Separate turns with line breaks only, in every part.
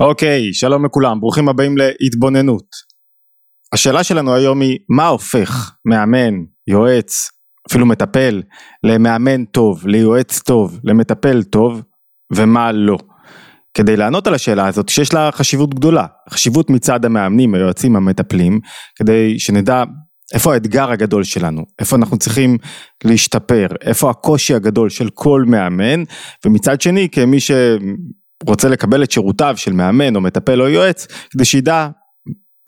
אוקיי, שלום לכולם, ברוכים הבאים להתבוננות. השאלה שלנו היום היא, מה הופך מאמן, יועץ, אפילו מטפל, למאמן טוב, ליועץ טוב, למטפל טוב, ומה לא? כדי לענות על השאלה הזאת, שיש לה חשיבות גדולה, חשיבות מצד המאמנים, היועצים, המטפלים, כדי שנדע איפה האתגר הגדול שלנו, איפה אנחנו צריכים להשתפר, איפה הקושי הגדול של כל מאמן, ומצד שני, כמי ש... רוצה לקבל את שירותיו של מאמן או מטפל או יועץ, כדי שידע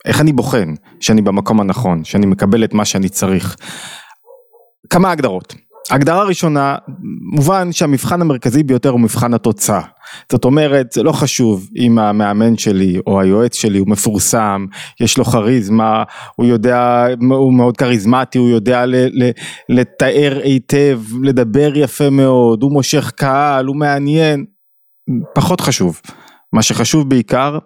איך אני בוחן שאני במקום הנכון, שאני מקבל את מה שאני צריך. כמה הגדרות. הגדרה ראשונה, מובן שהמבחן המרכזי ביותר הוא מבחן התוצאה. זאת אומרת, זה לא חשוב אם המאמן שלי או היועץ שלי הוא מפורסם, יש לו כריזמה, הוא יודע, הוא מאוד כריזמטי, הוא יודע ל, ל, לתאר היטב, לדבר יפה מאוד, הוא מושך קהל, הוא מעניין, פחות חשוב. מה שחשוב בעיקר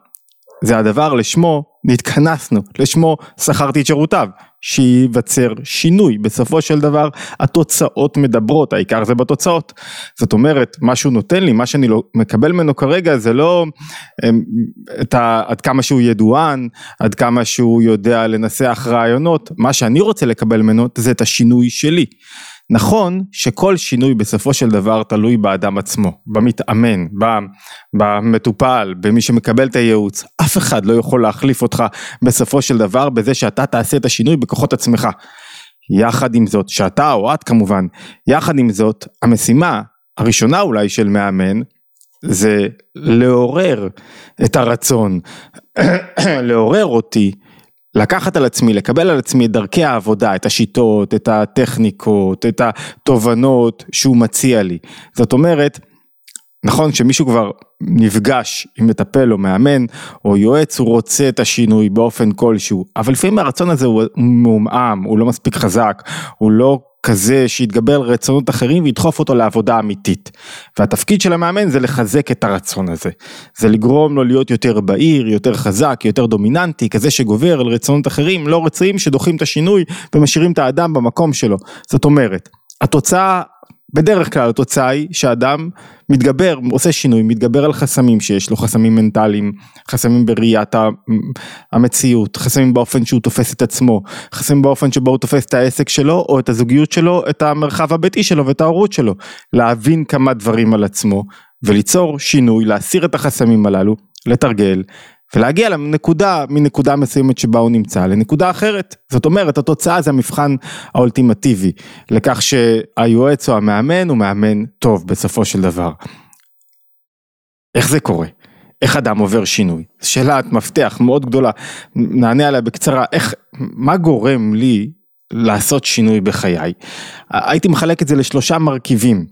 זה הדבר לשמו נתכנסנו, לשמו שכרתי את שירותיו, שייווצר שינוי, בסופו של דבר התוצאות מדברות, העיקר זה בתוצאות. זאת אומרת, מה שהוא נותן לי, מה שאני לא מקבל ממנו כרגע זה לא אמ, את ה, עד כמה שהוא ידוען, עד כמה שהוא יודע לנסח רעיונות, מה שאני רוצה לקבל ממנו זה את השינוי שלי. נכון שכל שינוי בסופו של דבר תלוי באדם עצמו, במתאמן, במטופל, במי שמקבל את הייעוץ, אף אחד לא יכול להחליף אותך בסופו של דבר בזה שאתה תעשה את השינוי בכוחות עצמך. יחד עם זאת, שאתה או את כמובן, יחד עם זאת, המשימה הראשונה אולי של מאמן, זה לעורר את הרצון, לעורר אותי לקחת על עצמי, לקבל על עצמי את דרכי העבודה, את השיטות, את הטכניקות, את התובנות שהוא מציע לי. זאת אומרת, נכון שמישהו כבר נפגש עם מטפל או מאמן או יועץ, הוא רוצה את השינוי באופן כלשהו, אבל לפעמים הרצון הזה הוא מעומעם, הוא לא מספיק חזק, הוא לא כזה שיתגבר על רצונות אחרים וידחוף אותו לעבודה אמיתית. והתפקיד של המאמן זה לחזק את הרצון הזה. זה לגרום לו להיות יותר בהיר, יותר חזק, יותר דומיננטי, כזה שגובר על רצונות אחרים לא רצויים שדוחים את השינוי ומשאירים את האדם במקום שלו. זאת אומרת, התוצאה בדרך כלל התוצאה היא שאדם מתגבר, עושה שינוי, מתגבר על חסמים שיש לו, חסמים מנטליים, חסמים בראיית המציאות, חסמים באופן שהוא תופס את עצמו, חסמים באופן שבו הוא תופס את העסק שלו או את הזוגיות שלו, את המרחב הביתי שלו ואת ההורות שלו, להבין כמה דברים על עצמו וליצור שינוי, להסיר את החסמים הללו, לתרגל ולהגיע לנקודה, מנקודה מסוימת שבה הוא נמצא לנקודה אחרת. זאת אומרת, התוצאה זה המבחן האולטימטיבי לכך שהיועץ או המאמן הוא מאמן טוב בסופו של דבר. איך זה קורה? איך אדם עובר שינוי? שאלת מפתח מאוד גדולה, נענה עליה בקצרה, איך, מה גורם לי לעשות שינוי בחיי? הייתי מחלק את זה לשלושה מרכיבים.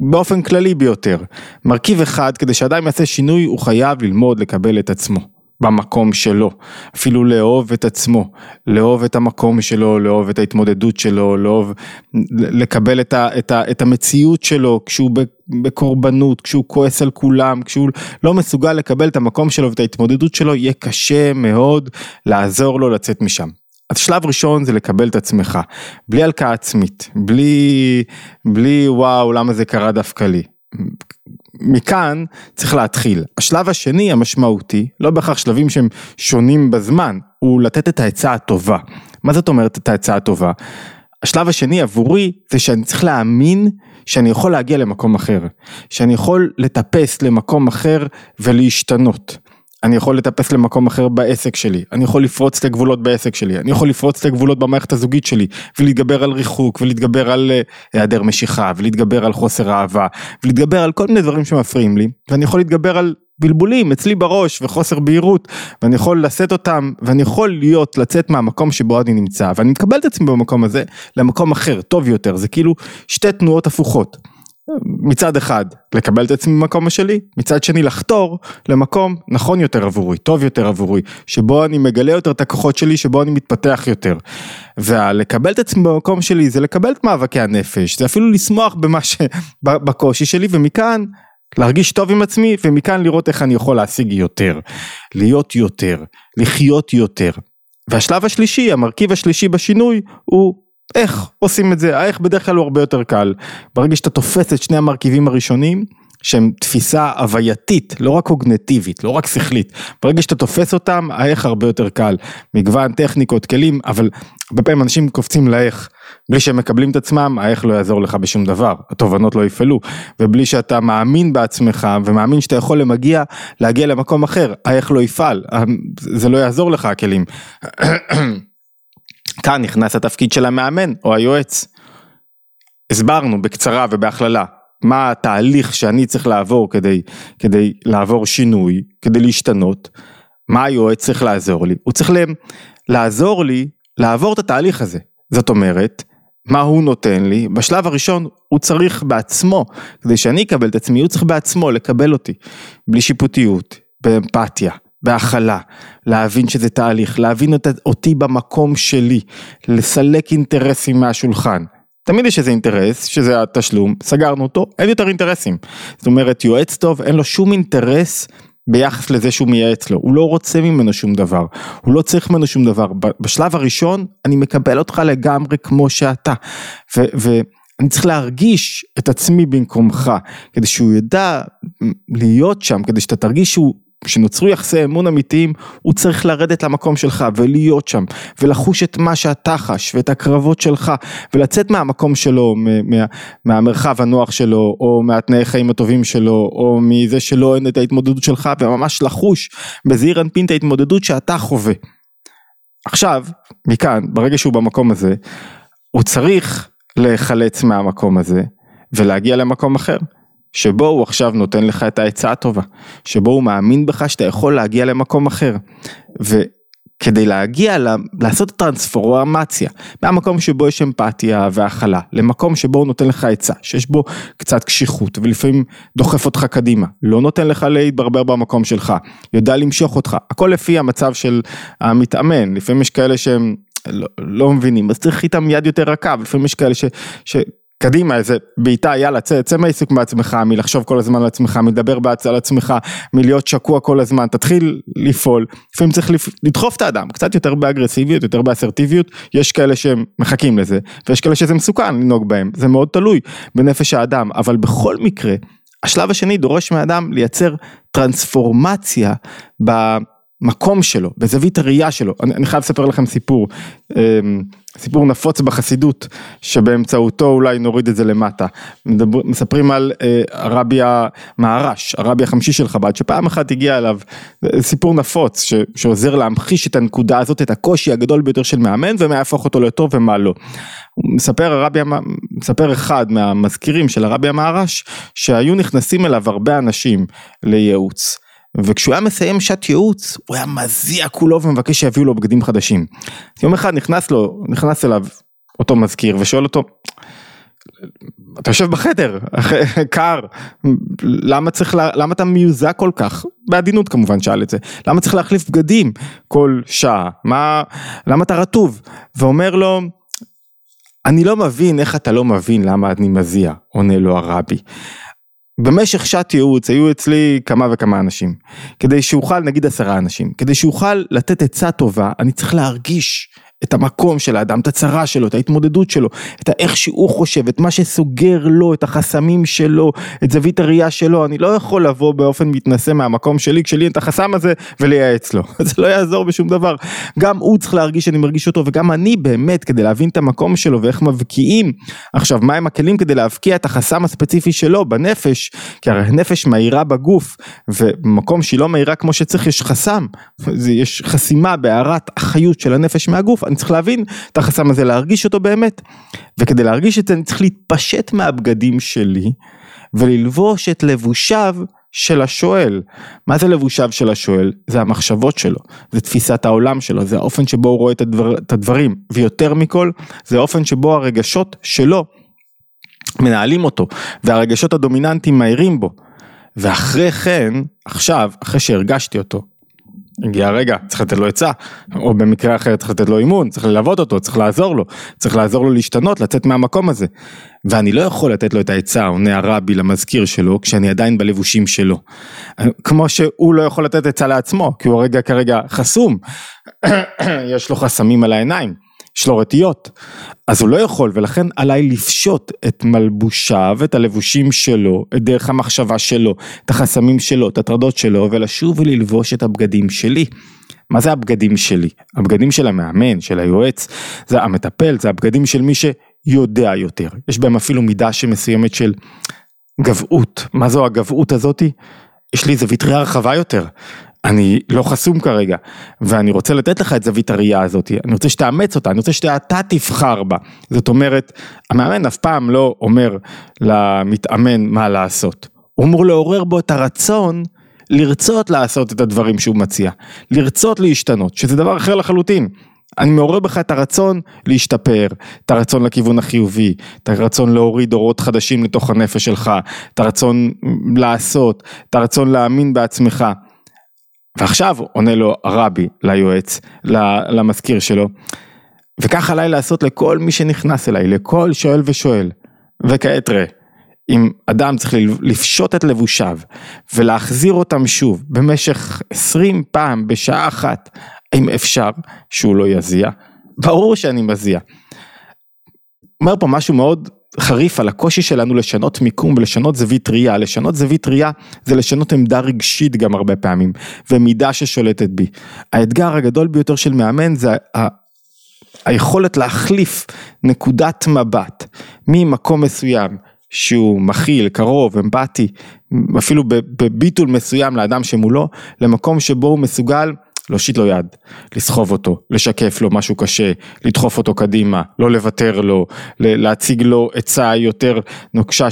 באופן כללי ביותר. מרכיב אחד, כדי שאדם יעשה שינוי, הוא חייב ללמוד לקבל את עצמו. במקום שלו, אפילו לאהוב את עצמו, לאהוב את המקום שלו, לאהוב את ההתמודדות שלו, לאהוב, לקבל את, ה, את, ה, את המציאות שלו כשהוא בקורבנות, כשהוא כועס על כולם, כשהוא לא מסוגל לקבל את המקום שלו ואת ההתמודדות שלו, יהיה קשה מאוד לעזור לו לצאת משם. אז שלב ראשון זה לקבל את עצמך, בלי הלקאה עצמית, בלי, בלי וואו למה זה קרה דווקא לי. מכאן צריך להתחיל. השלב השני המשמעותי, לא בהכרח שלבים שהם שונים בזמן, הוא לתת את העצה הטובה. מה זאת אומרת את העצה הטובה? השלב השני עבורי זה שאני צריך להאמין שאני יכול להגיע למקום אחר, שאני יכול לטפס למקום אחר ולהשתנות. אני יכול לטפס למקום אחר בעסק שלי, אני יכול לפרוץ את הגבולות בעסק שלי, אני יכול לפרוץ את הגבולות במערכת הזוגית שלי, ולהתגבר על ריחוק, ולהתגבר על אה, היעדר משיכה, ולהתגבר על חוסר אהבה, ולהתגבר על כל מיני דברים שמפריעים לי, ואני יכול להתגבר על בלבולים אצלי בראש וחוסר בהירות, ואני יכול לשאת אותם, ואני יכול להיות, לצאת מהמקום שבו אני נמצא, ואני מקבל את עצמי במקום הזה למקום אחר, טוב יותר, זה כאילו שתי תנועות הפוכות. מצד אחד לקבל את עצמי במקום השלי, מצד שני לחתור למקום נכון יותר עבורי, טוב יותר עבורי, שבו אני מגלה יותר את הכוחות שלי, שבו אני מתפתח יותר. ולקבל את עצמי במקום שלי זה לקבל את מאבקי הנפש, זה אפילו לשמוח במה ש... בקושי שלי ומכאן להרגיש טוב עם עצמי ומכאן לראות איך אני יכול להשיג יותר, להיות יותר, לחיות יותר. והשלב השלישי, המרכיב השלישי בשינוי הוא איך עושים את זה, האיך בדרך כלל הוא הרבה יותר קל. ברגע שאתה תופס את שני המרכיבים הראשונים, שהם תפיסה הווייתית, לא רק קוגנטיבית, לא רק שכלית. ברגע שאתה תופס אותם, האיך הרבה יותר קל. מגוון טכניקות, כלים, אבל הרבה פעמים אנשים קופצים לאיך. בלי שהם מקבלים את עצמם, האיך לא יעזור לך בשום דבר, התובנות לא יפעלו, ובלי שאתה מאמין בעצמך ומאמין שאתה יכול למגיע, להגיע למקום אחר, האיך לא יפעל, זה לא יעזור לך הכלים. כאן נכנס התפקיד של המאמן או היועץ. הסברנו בקצרה ובהכללה מה התהליך שאני צריך לעבור כדי, כדי לעבור שינוי, כדי להשתנות, מה היועץ צריך לעזור לי, הוא צריך לעזור לי לעבור את התהליך הזה. זאת אומרת, מה הוא נותן לי, בשלב הראשון הוא צריך בעצמו, כדי שאני אקבל את עצמי, הוא צריך בעצמו לקבל אותי, בלי שיפוטיות, באמפתיה, בהכלה, להבין שזה תהליך, להבין אותי במקום שלי, לסלק אינטרסים מהשולחן. תמיד יש איזה אינטרס, שזה התשלום, סגרנו אותו, אין יותר אינטרסים. זאת אומרת, יועץ טוב, אין לו שום אינטרס ביחס לזה שהוא מייעץ לו, הוא לא רוצה ממנו שום דבר, הוא לא צריך ממנו שום דבר, בשלב הראשון אני מקבל אותך לגמרי כמו שאתה, ואני צריך להרגיש את עצמי במקומך, כדי שהוא ידע להיות שם, כדי שאתה תרגיש שהוא כשנוצרו יחסי אמון אמיתיים, הוא צריך לרדת למקום שלך ולהיות שם, ולחוש את מה שאתה חש, ואת הקרבות שלך, ולצאת מהמקום שלו, מה, מהמרחב הנוח שלו, או מהתנאי חיים הטובים שלו, או מזה שלא אין את ההתמודדות שלך, וממש לחוש בזעיר אנפין את ההתמודדות שאתה חווה. עכשיו, מכאן, ברגע שהוא במקום הזה, הוא צריך להיחלץ מהמקום הזה, ולהגיע למקום אחר. שבו הוא עכשיו נותן לך את העצה הטובה, שבו הוא מאמין בך שאתה יכול להגיע למקום אחר. וכדי להגיע, לעשות טרנספורמציה, מהמקום שבו יש אמפתיה והכלה, למקום שבו הוא נותן לך עצה, שיש בו קצת קשיחות ולפעמים דוחף אותך קדימה, לא נותן לך להתברבר במקום שלך, יודע למשוך אותך, הכל לפי המצב של המתאמן, לפעמים יש כאלה שהם לא, לא מבינים, אז צריך איתם יד יותר רכה, ולפעמים יש כאלה ש... ש קדימה איזה בעיטה יאללה צא, צא מהעיסוק מעצמך מלחשוב כל הזמן על עצמך מלדבר על עצמך מלהיות שקוע כל הזמן תתחיל לפעול. לפעמים צריך לדחוף את האדם קצת יותר באגרסיביות יותר באסרטיביות. יש כאלה שהם מחכים לזה ויש כאלה שזה מסוכן לנהוג בהם זה מאוד תלוי בנפש האדם אבל בכל מקרה השלב השני דורש מהאדם לייצר טרנספורמציה ב... מקום שלו, בזווית הראייה שלו. אני, אני חייב לספר לכם סיפור, אמ, סיפור נפוץ בחסידות, שבאמצעותו אולי נוריד את זה למטה. מדבר, מספרים על אה, הרבי המהר"ש, הרבי החמישי של חב"ד, שפעם אחת הגיע אליו, סיפור נפוץ, ש, שעוזר להמחיש את הנקודה הזאת, את הקושי הגדול ביותר של מאמן, ומה יהפוך אותו לטוב ומה לא. מספר הרבי, מספר אחד מהמזכירים של הרבי המהר"ש, שהיו נכנסים אליו הרבה אנשים לייעוץ. וכשהוא היה מסיים שעת ייעוץ, הוא היה מזיע כולו ומבקש שיביאו לו בגדים חדשים. יום אחד נכנס לו, נכנס אליו אותו מזכיר ושואל אותו, אתה יושב בחדר, קר, למה צריך, למה אתה מיוזע כל כך? בעדינות כמובן שאל את זה, למה צריך להחליף בגדים כל שעה? מה, למה אתה רטוב? ואומר לו, אני לא מבין איך אתה לא מבין למה אני מזיע, עונה לו הרבי. במשך שעת ייעוץ היו אצלי כמה וכמה אנשים, כדי שאוכל, נגיד עשרה אנשים, כדי שאוכל לתת עצה טובה, אני צריך להרגיש את המקום של האדם, את הצרה שלו, את ההתמודדות שלו, את איך שהוא חושב, את מה שסוגר לו, את החסמים שלו, את זווית הראייה שלו, אני לא יכול לבוא באופן מתנשא מהמקום שלי, כשלי את החסם הזה, ולייעץ לו, זה לא יעזור בשום דבר. גם הוא צריך להרגיש שאני מרגיש אותו, וגם אני באמת, כדי להבין את המקום שלו ואיך מבקיעים, עכשיו, מהם הכלים כדי להבקיע את החסם הספציפי שלו בנפש, כי הרי הנפש מהירה בגוף, ובמקום שהיא לא מהירה כמו שצריך, יש חסם, יש חסימה בהערת החיות של הנפש מהגוף, אני צריך להבין את החסם הזה, להרגיש אותו באמת. וכדי להרגיש את זה אני צריך להתפשט מהבגדים שלי וללבוש את לבושיו של השואל. מה זה לבושיו של השואל? זה המחשבות שלו, זה תפיסת העולם שלו, זה האופן שבו הוא רואה את, הדבר, את הדברים, ויותר מכל, זה האופן שבו הרגשות שלו מנהלים אותו, והרגשות הדומיננטיים מהירים בו. ואחרי כן, עכשיו, אחרי שהרגשתי אותו, הגיע הרגע, צריך לתת לו עצה, או במקרה אחר צריך לתת לו אימון, צריך ללוות אותו, צריך לעזור לו, צריך לעזור לו להשתנות, לצאת מהמקום הזה. ואני לא יכול לתת לו את העצה, עונה הרבי למזכיר שלו, כשאני עדיין בלבושים שלו. כמו שהוא לא יכול לתת עצה לעצמו, כי הוא הרגע כרגע חסום, יש לו חסמים על העיניים. יש לו רטיות, אז הוא לא יכול ולכן עליי לפשוט את מלבושיו, את הלבושים שלו, את דרך המחשבה שלו, את החסמים שלו, את הטרדות שלו, ולשוב וללבוש את הבגדים שלי. מה זה הבגדים שלי? הבגדים של המאמן, של היועץ, זה המטפל, זה הבגדים של מי שיודע יותר. יש בהם אפילו מידה שמסוימת של גבהות. מה זו הגבהות הזאתי? יש לי זווית ראייה רחבה יותר. אני לא חסום כרגע, ואני רוצה לתת לך את זווית הראייה הזאת, אני רוצה שתאמץ אותה, אני רוצה שאתה תבחר בה. זאת אומרת, המאמן אף פעם לא אומר למתאמן מה לעשות. הוא אמור לעורר בו את הרצון לרצות לעשות את הדברים שהוא מציע, לרצות להשתנות, שזה דבר אחר לחלוטין. אני מעורר בך את הרצון להשתפר, את הרצון לכיוון החיובי, את הרצון להוריד אורות חדשים לתוך הנפש שלך, את הרצון לעשות, את הרצון להאמין בעצמך. ועכשיו עונה לו הרבי ליועץ, למזכיר שלו, וכך עליי לעשות לכל מי שנכנס אליי, לכל שואל ושואל. וכעת ראה, אם אדם צריך לפשוט את לבושיו ולהחזיר אותם שוב במשך 20 פעם בשעה אחת, האם אפשר שהוא לא יזיע? ברור שאני מזיע. אומר פה משהו מאוד חריף על הקושי שלנו לשנות מיקום ולשנות זווית ראייה, לשנות זווית ראייה זה לשנות עמדה רגשית גם הרבה פעמים, ומידה ששולטת בי. האתגר הגדול ביותר של מאמן זה. היכולת להחליף נקודת מבט ממקום מסוים שהוא מכיל, קרוב, אמפתי, אפילו בביטול מסוים לאדם שמולו, למקום שבו הוא מסוגל להושיט לו יד, לסחוב אותו, לשקף לו משהו קשה, לדחוף אותו קדימה, לא לוותר לו, להציג לו עצה יותר נוקשה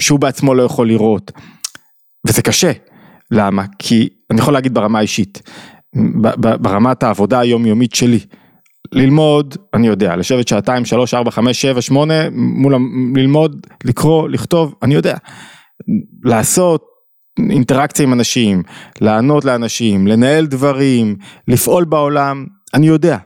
שהוא בעצמו לא יכול לראות. וזה קשה. למה? כי אני יכול להגיד ברמה האישית, ברמת העבודה היומיומית שלי, ללמוד, אני יודע, לשבת שעתיים, שלוש, ארבע, חמש, שבע, שמונה, מול, ללמוד, לקרוא, לכתוב, אני יודע. לעשות אינטראקציה עם אנשים, לענות לאנשים, לנהל דברים, לפעול בעולם, אני יודע.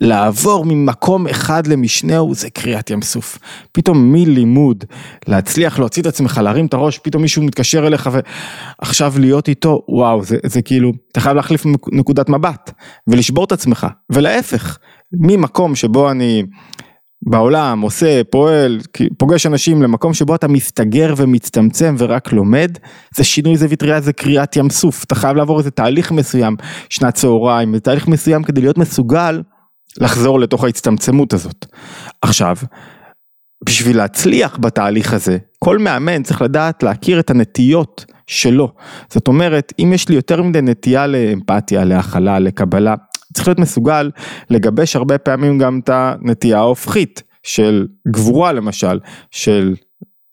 לעבור ממקום אחד למשנהו זה קריאת ים סוף. פתאום מלימוד, להצליח להוציא את עצמך, להרים את הראש, פתאום מישהו מתקשר אליך ועכשיו להיות איתו, וואו, זה, זה כאילו, אתה חייב להחליף נקודת מבט ולשבור את עצמך, ולהפך, ממקום שבו אני בעולם עושה, פועל, פוגש אנשים למקום שבו אתה מסתגר ומצטמצם ורק לומד, זה שינוי זווית ראייה, זה קריאת ים סוף, אתה חייב לעבור איזה תהליך מסוים, שנת צהריים, זה תהליך מסוים כדי להיות מסוגל לחזור לתוך ההצטמצמות הזאת. עכשיו, בשביל להצליח בתהליך הזה, כל מאמן צריך לדעת להכיר את הנטיות שלו. זאת אומרת, אם יש לי יותר מדי נטייה לאמפתיה, להכלה, לקבלה, צריך להיות מסוגל לגבש הרבה פעמים גם את הנטייה ההופכית של גבורה למשל, של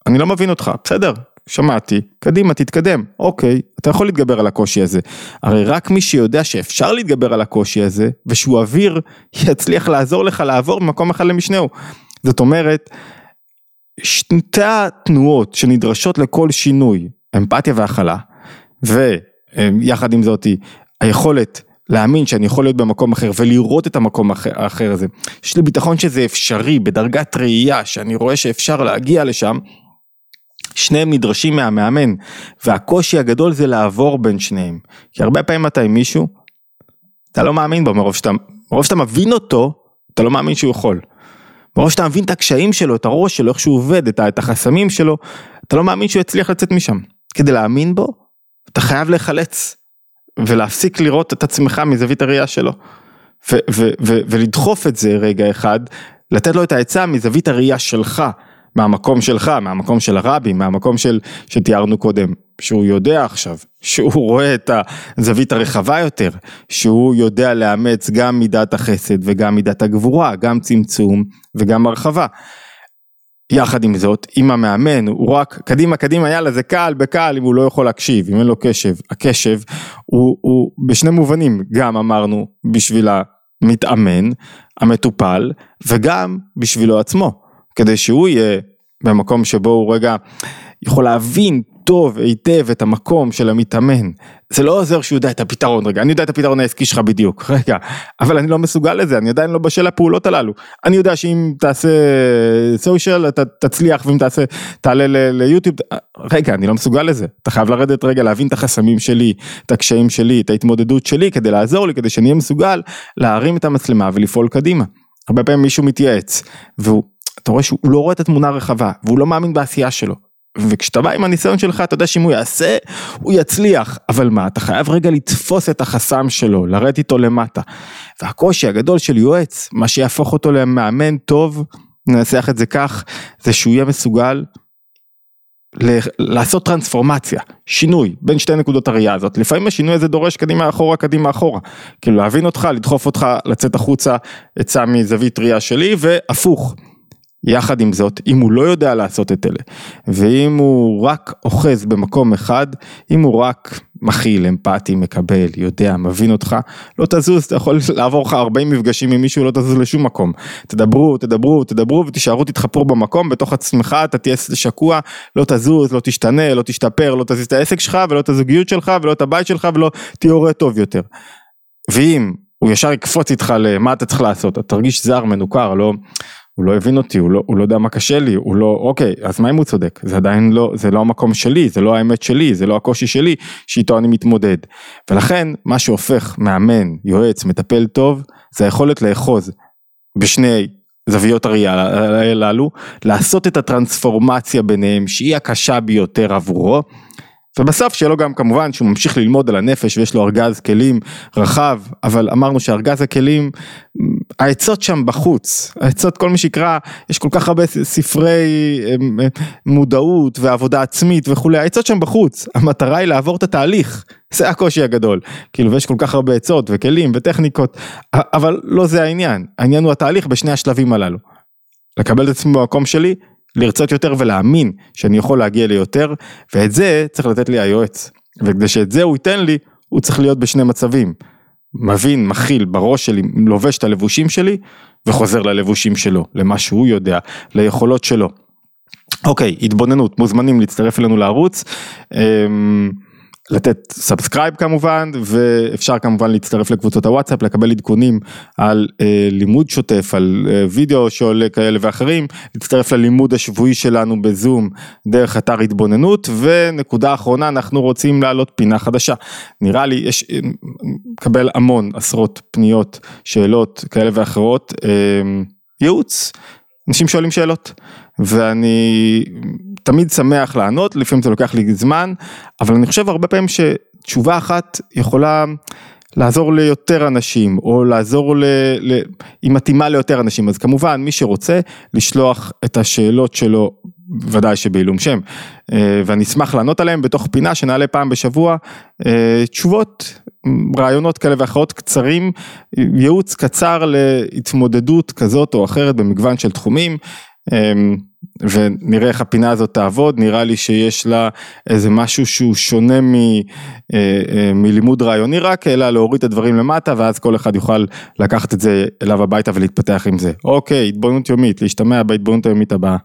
אני לא מבין אותך, בסדר, שמעתי, קדימה תתקדם, אוקיי, אתה יכול להתגבר על הקושי הזה. הרי רק מי שיודע שאפשר להתגבר על הקושי הזה, ושהוא אוויר, יצליח לעזור לך לעבור ממקום אחד למשנהו. זאת אומרת, שתי התנועות שנדרשות לכל שינוי, אמפתיה והכלה, ויחד עם זאתי, היכולת להאמין שאני יכול להיות במקום אחר ולראות את המקום האחר הזה. יש לי ביטחון שזה אפשרי בדרגת ראייה שאני רואה שאפשר להגיע לשם. שניהם נדרשים מהמאמן והקושי הגדול זה לעבור בין שניהם. כי הרבה פעמים אתה עם מישהו, אתה לא מאמין בו מרוב שאתה, מרוב שאתה מבין אותו, אתה לא מאמין שהוא יכול. מרוב שאתה מבין את הקשיים שלו, את הראש שלו, איך שהוא עובד, את החסמים שלו, אתה לא מאמין שהוא יצליח לצאת משם. כדי להאמין בו, אתה חייב להיחלץ ולהפסיק לראות את עצמך מזווית הראייה שלו. ו- ו- ו- ולדחוף את זה רגע אחד, לתת לו את העצה מזווית הראייה שלך, מהמקום שלך, מהמקום של הרבי, מהמקום של, שתיארנו קודם, שהוא יודע עכשיו, שהוא רואה את הזווית הרחבה יותר, שהוא יודע לאמץ גם מידת החסד וגם מידת הגבורה, גם צמצום וגם הרחבה. יחד עם זאת, אם המאמן הוא רק קדימה קדימה יאללה זה קל בקל אם הוא לא יכול להקשיב, אם אין לו קשב, הקשב הוא, הוא בשני מובנים, גם אמרנו בשביל המתאמן, המטופל וגם בשבילו עצמו, כדי שהוא יהיה במקום שבו הוא רגע יכול להבין טוב היטב את המקום של המתאמן. זה לא עוזר שהוא יודע את הפתרון, רגע, אני יודע את הפתרון העסקי שלך בדיוק, רגע, אבל אני לא מסוגל לזה, אני עדיין לא בשל הפעולות הללו. אני יודע שאם תעשה סושיאל אתה תצליח ואם תעשה, תעלה ליוטיוב, רגע, אני לא מסוגל לזה. אתה חייב לרדת רגע להבין את החסמים שלי, את הקשיים שלי, את ההתמודדות שלי, כדי לעזור לי, כדי שאני אהיה מסוגל להרים את המצלמה ולפעול קדימה. הרבה פעמים מישהו מתייעץ, ואתה רואה שהוא לא רואה את התמונה הרחבה, והוא לא מאמין בעשייה שלו. וכשאתה בא עם הניסיון שלך אתה יודע שאם הוא יעשה הוא יצליח אבל מה אתה חייב רגע לתפוס את החסם שלו לרדת איתו למטה. והקושי הגדול של יועץ מה שיהפוך אותו למאמן טוב ננסח את זה כך זה שהוא יהיה מסוגל לעשות טרנספורמציה, שינוי בין שתי נקודות הראייה הזאת, לפעמים השינוי הזה דורש קדימה אחורה קדימה אחורה, כאילו להבין אותך, לדחוף אותך לצאת החוצה, עצה מזווית ראייה שלי והפוך. יחד עם זאת, אם הוא לא יודע לעשות את אלה, ואם הוא רק אוחז במקום אחד, אם הוא רק מכיל, אמפתי, מקבל, יודע, מבין אותך, לא תזוז, אתה יכול לעבור לך 40 מפגשים עם מישהו, לא תזוז לשום מקום. תדברו, תדברו, תדברו ותישארו תתחפרו במקום, בתוך עצמך אתה תהיה שקוע, לא תזוז, לא תשתנה, לא תשתפר, לא תזיז את העסק שלך ולא את הזוגיות שלך ולא את הבית שלך ולא תהיה הורה טוב יותר. ואם הוא ישר יקפוץ איתך למה אתה צריך לעשות, אתה תרגיש זר, מנוכר, לא... הוא לא הבין אותי, הוא לא, הוא לא יודע מה קשה לי, הוא לא, אוקיי, אז מה אם הוא צודק? זה עדיין לא, זה לא המקום שלי, זה לא האמת שלי, זה לא הקושי שלי, שאיתו אני מתמודד. ולכן, מה שהופך מאמן, יועץ, מטפל טוב, זה היכולת לאחוז בשני זוויות הראייה הללו, לעשות את הטרנספורמציה ביניהם, שהיא הקשה ביותר עבורו. ובסוף שיהיה לו גם כמובן שהוא ממשיך ללמוד על הנפש ויש לו ארגז כלים רחב, אבל אמרנו שארגז הכלים, העצות שם בחוץ, העצות כל מי שיקרא, יש כל כך הרבה ספרי מודעות ועבודה עצמית וכולי, העצות שם בחוץ, המטרה היא לעבור את התהליך, זה הקושי הגדול, כאילו ויש כל כך הרבה עצות וכלים וטכניקות, אבל לא זה העניין, העניין הוא התהליך בשני השלבים הללו. לקבל את עצמי במקום שלי, לרצות יותר ולהאמין שאני יכול להגיע ליותר, ואת זה צריך לתת לי היועץ. וכדי שאת זה הוא ייתן לי, הוא צריך להיות בשני מצבים. מבין, מכיל בראש שלי, לובש את הלבושים שלי, וחוזר ללבושים שלו, למה שהוא יודע, ליכולות שלו. אוקיי, התבוננות, מוזמנים להצטרף אלינו לערוץ. לתת subscribe כמובן ואפשר כמובן להצטרף לקבוצות הוואטסאפ לקבל עדכונים על אה, לימוד שוטף על אה, וידאו שעולה כאלה ואחרים. להצטרף ללימוד השבועי שלנו בזום דרך אתר התבוננות. ונקודה אחרונה אנחנו רוצים להעלות פינה חדשה. נראה לי יש אה, מקבל המון עשרות פניות שאלות כאלה ואחרות. אה, ייעוץ אנשים שואלים שאלות ואני תמיד שמח לענות, לפעמים זה לוקח לי זמן, אבל אני חושב הרבה פעמים שתשובה אחת יכולה לעזור ליותר אנשים, או לעזור, ל, ל, היא מתאימה ליותר אנשים, אז כמובן מי שרוצה לשלוח את השאלות שלו, ודאי שבעילום שם, אה, ואני אשמח לענות עליהם בתוך פינה שנעלה פעם בשבוע, אה, תשובות, רעיונות כאלה ואחרות קצרים, ייעוץ קצר להתמודדות כזאת או אחרת במגוון של תחומים. אה, ונראה איך הפינה הזאת תעבוד, נראה לי שיש לה איזה משהו שהוא שונה מ, מלימוד רעיוני רק, אלא להוריד את הדברים למטה ואז כל אחד יוכל לקחת את זה אליו הביתה ולהתפתח עם זה. אוקיי, התבוננות יומית, להשתמע בהתבוננות היומית הבאה.